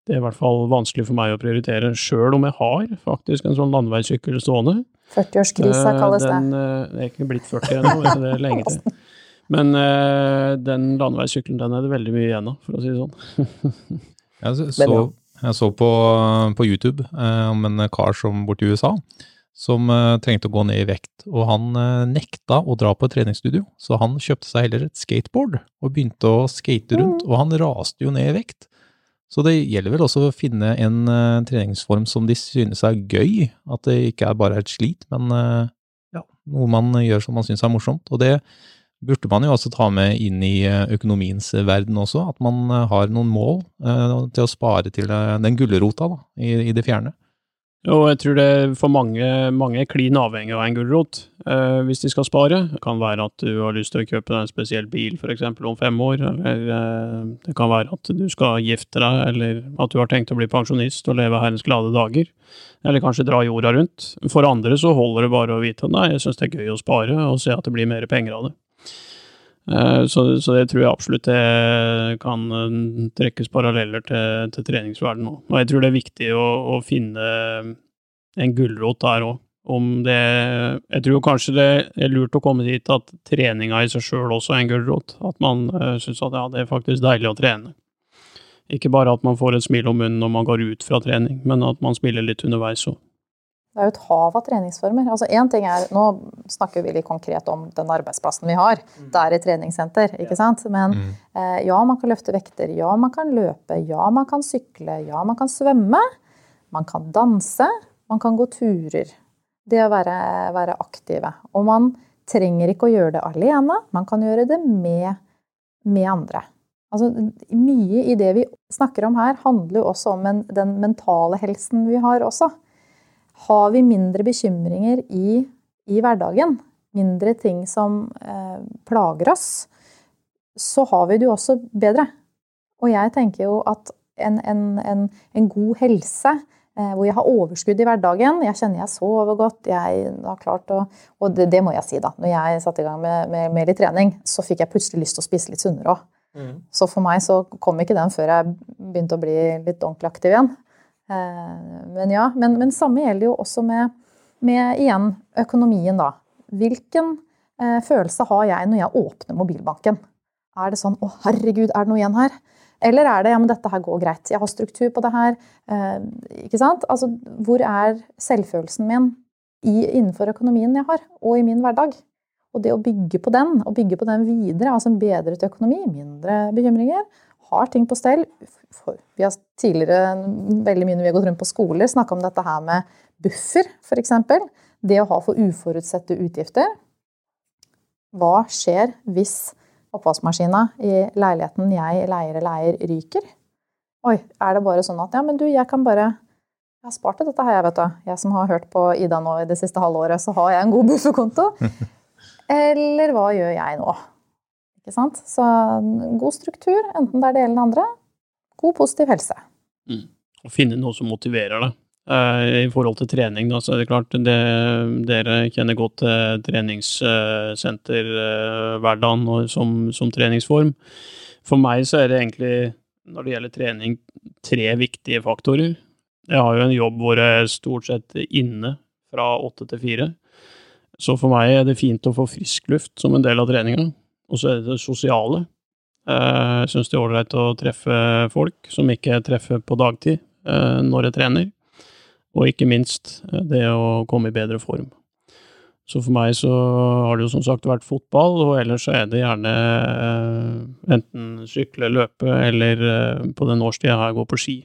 S2: Det er i hvert fall vanskelig for meg å prioritere, sjøl om jeg har faktisk en sånn landeveissykkel stående.
S3: 40-årskrisa
S2: eh,
S3: kalles
S2: det. Den er ikke blitt 40 ennå, det er lenge til. Men uh, den landeveissykkelen den er det veldig mye igjen av, for å si det sånn.
S1: jeg så, jeg så på, på, YouTube om en kar som borte i USA som trengte å gå ned i vekt, og han nekta å dra på et treningsstudio, så han kjøpte seg heller et skateboard og begynte å skate rundt, mm. og han raste jo ned i vekt. Så det gjelder vel også å finne en uh, treningsform som de synes er gøy, at det ikke er bare et slit, men uh, ja, noe man gjør som man synes er morsomt. Og det burde man jo også ta med inn i eh, økonomiens verden også, at man har noen mål uh, til å spare til den gulrota i, i det fjerne.
S2: Og jeg tror det for mange, mange er klin avhengig av en gulrot eh, hvis de skal spare. Det kan være at du har lyst til å kjøpe deg en spesiell bil f.eks. om fem år, eller eh, det kan være at du skal gifte deg, eller at du har tenkt å bli pensjonist og leve herrens glade dager. Eller kanskje dra jorda rundt. For andre så holder det bare å vite nei, jeg syns det er gøy å spare og se at det blir mer penger av det. Eh, så, så, det tror jeg absolutt det kan eh, trekkes paralleller til, til treningsverden òg. Og jeg tror det er viktig å, å finne en gulrot der òg. Om det Jeg tror kanskje det er lurt å komme dit at treninga i seg sjøl også er en gulrot. At man uh, syns at ja, det er faktisk deilig å trene. Ikke bare at man får et smil om munnen når man går ut fra trening, men at man smiler litt underveis òg.
S3: Det er jo et hav av treningsformer. Altså en ting er, Nå snakker vi litt konkret om den arbeidsplassen vi har. Mm. Det er et treningssenter. ikke sant? Men mm. eh, ja, man kan løfte vekter. Ja, man kan løpe. Ja, man kan sykle. Ja, man kan svømme. Man kan danse. Man kan gå turer. Det å være, være aktive. Og man trenger ikke å gjøre det alene. Man kan gjøre det med, med andre. Altså, mye i det vi snakker om her, handler jo også om en, den mentale helsen vi har også. Har vi mindre bekymringer i, i hverdagen, mindre ting som eh, plager oss, så har vi det jo også bedre. Og jeg tenker jo at en, en, en, en god helse, eh, hvor jeg har overskudd i hverdagen Jeg kjenner jeg sover godt. jeg har klart å, Og det, det, må jeg si, da. Når jeg satte i gang med, med, med litt trening, så fikk jeg plutselig lyst til å spise litt sunnere òg. Mm. Så for meg så kom ikke den før jeg begynte å bli litt ordentlig aktiv igjen. Eh, men ja, men, men samme gjelder jo også med, med igjen økonomien, da. Hvilken eh, følelse har jeg når jeg åpner mobilbanken? Er det sånn 'Å, herregud, er det noe igjen her?' Eller er det 'Ja, men dette her går greit. Jeg har struktur på det her'. Eh, ikke sant? Altså, hvor er selvfølelsen min i, innenfor økonomien jeg har, og i min hverdag? Og det å bygge på den, og bygge på den videre, altså en bedret økonomi, mindre bekymringer, har ting på stell. Vi har tidligere, veldig mye når vi har gått rundt på skoler, snakka om dette her med buffer, f.eks. Det å ha for uforutsette utgifter. Hva skjer hvis oppvaskmaskina i leiligheten jeg leier eller eier, ryker? Oi, er det bare sånn at ja, men du, jeg kan bare Jeg har spart til dette her, jeg, vet du. Jeg som har hørt på Ida nå i det siste halvåret, så har jeg en god bufferkonto. Eller hva gjør jeg nå? Ikke sant? Så god struktur, enten det er det ene eller det andre. God, positiv helse.
S2: Mm. Å finne noe som motiverer deg. Uh, I forhold til trening, da, så er det klart det, Dere kjenner godt til treningssenterhverdagen uh, som, som treningsform. For meg så er det egentlig, når det gjelder trening, tre viktige faktorer. Jeg har jo en jobb hvor jeg er stort sett inne fra åtte til fire. Så for meg er det fint å få frisk luft som en del av treninga. Og så er det det sosiale. Eh, jeg syns det er ålreit å treffe folk som ikke treffer på dagtid eh, når jeg trener. Og ikke minst eh, det å komme i bedre form. Så for meg så har det jo som sagt vært fotball, og ellers så er det gjerne enten sykle, løpe, eller på den årstida her gå på ski.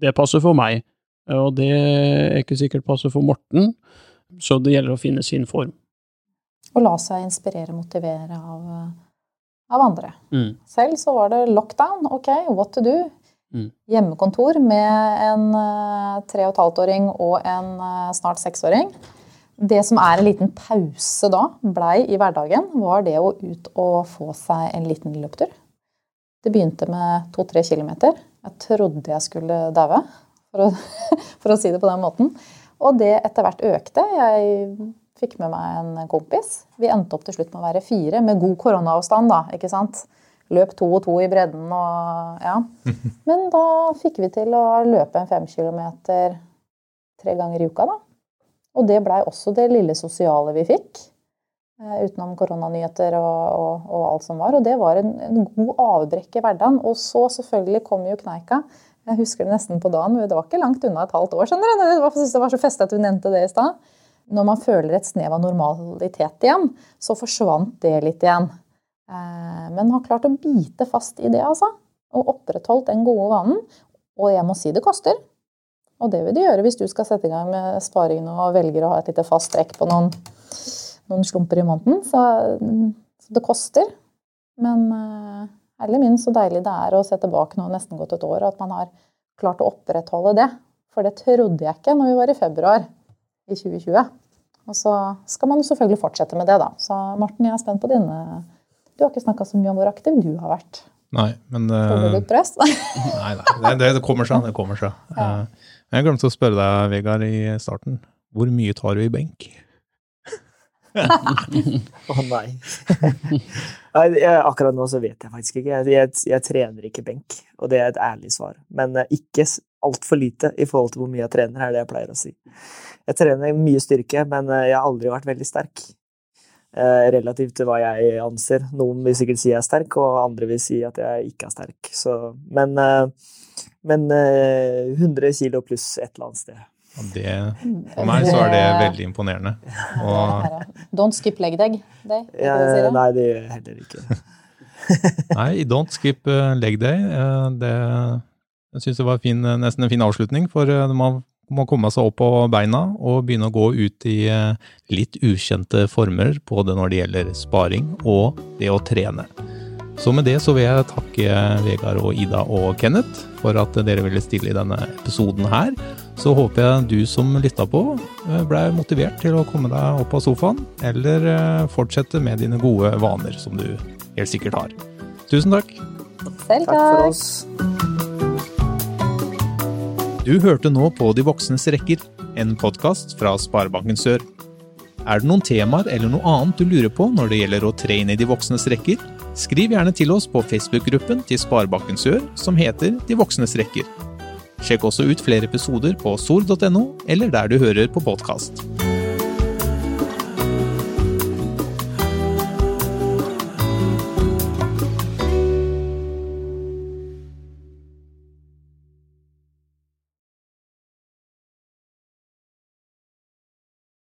S2: Det passer for meg, og det er ikke sikkert passer for Morten, så det gjelder å finne sin form.
S3: Og la seg inspirere, og motivere av, av andre. Mm. Selv så var det lockdown. Ok, what to do? Mm. Hjemmekontor med en uh, tre og et halvt åring og en uh, snart seksåring. Det som er en liten pause da, blei i hverdagen, var det å ut og få seg en liten løptur. Det begynte med to-tre kilometer. Jeg trodde jeg skulle daue, for, for, å si det på den måten. Og det etter hvert økte. Jeg Fikk med meg en kompis. Vi endte opp til slutt med å være fire, med god koronaavstand, da. ikke sant? Løp to og to i bredden og ja. Men da fikk vi til å løpe en fem kilometer tre ganger i uka, da. Og det blei også det lille sosiale vi fikk. Eh, utenom koronanyheter og, og, og, alt som var. Og det var en, en god avbrekk i hverdagen. Og så selvfølgelig kom jo kneika. Jeg husker det nesten på dagen. Det var ikke langt unna et halvt år. skjønner du? Det var, det var så festet at du nevnte det i stad når man føler et snev av normalitet igjen, så forsvant det litt igjen. Eh, men har klart å bite fast i det, altså. Og opprettholdt den gode vanen. Og jeg må si det koster. Og det vil det gjøre hvis du skal sette i gang med sparingen og velger å ha et lite fast trekk på noen, noen slumper i måneden. Så, så det koster. Men eh, minst så deilig det er å se tilbake nå nesten gått et år, og at man har klart å opprettholde det. For det trodde jeg ikke når vi var i februar i 2020. Og så skal man selvfølgelig fortsette med det, da. Så Morten, jeg er spent på dine Du har ikke snakka så mye om hvor aktiv du har vært.
S1: Nei, men
S3: Får du litt press?
S1: nei, nei. Det, det, kommer seg. Det kommer seg. Ja. Jeg glemte å spørre deg, Vegard, i starten. Hvor mye tar du i benk?
S4: Å nei. Nei, jeg- Akkurat nå så vet jeg faktisk ikke. Jeg, jeg, jeg trener ikke benk, og det er et ærlig svar. Men eh, ikke altfor lite i forhold til hvor mye jeg trener, er det jeg pleier å si. Jeg trener mye styrke, men eh, jeg har aldri vært veldig sterk. Eh, relativt til hva jeg anser. Noen vil sikkert si jeg er sterk, og andre vil si at jeg ikke er sterk. Så, men eh, men eh, 100 kilo pluss et eller annet sted.
S1: Det, for meg så er det veldig imponerende. Og
S3: Don't skip leg day. day er det det da?
S4: nei, det gjør jeg heller ikke.
S1: nei, don't skip eh, leg day. Eh, Det, jeg syns det var fin, eh, nesten en fin avslutning, for eh, man må komme seg opp på beina og begynne å gå ut i eh, litt ukjente former, både når det gjelder sparing og det å trene. Så med det så vil jeg takke Vegard og Ida og Kenneth for at dere ville stille i denne episoden her. Så håper jeg du som lytta på blei ble motivert til å komme deg opp av sofaen, eller eh, fortsette med dine gode vaner som du helt sikkert har. Tusen takk.
S3: Selv
S4: Takk for oss.
S1: Du hørte nå på De voksnes rekker, en podkast fra Sparebanken Sør. Er det noen temaer eller noe annet du lurer på når det gjelder å tre inn i de voksnes rekker? Skriv gjerne til oss på Facebook-gruppen til Sparebanken Sør som heter De voksnes rekker. Sjekk også ut flere episoder på sol.no eller der du hører på podkast.